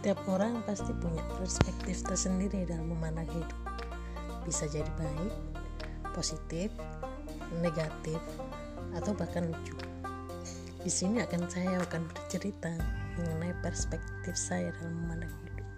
Setiap orang pasti punya perspektif tersendiri dalam memandang hidup. Bisa jadi baik, positif, negatif, atau bahkan lucu. Di sini akan saya akan bercerita mengenai perspektif saya dalam memandang hidup.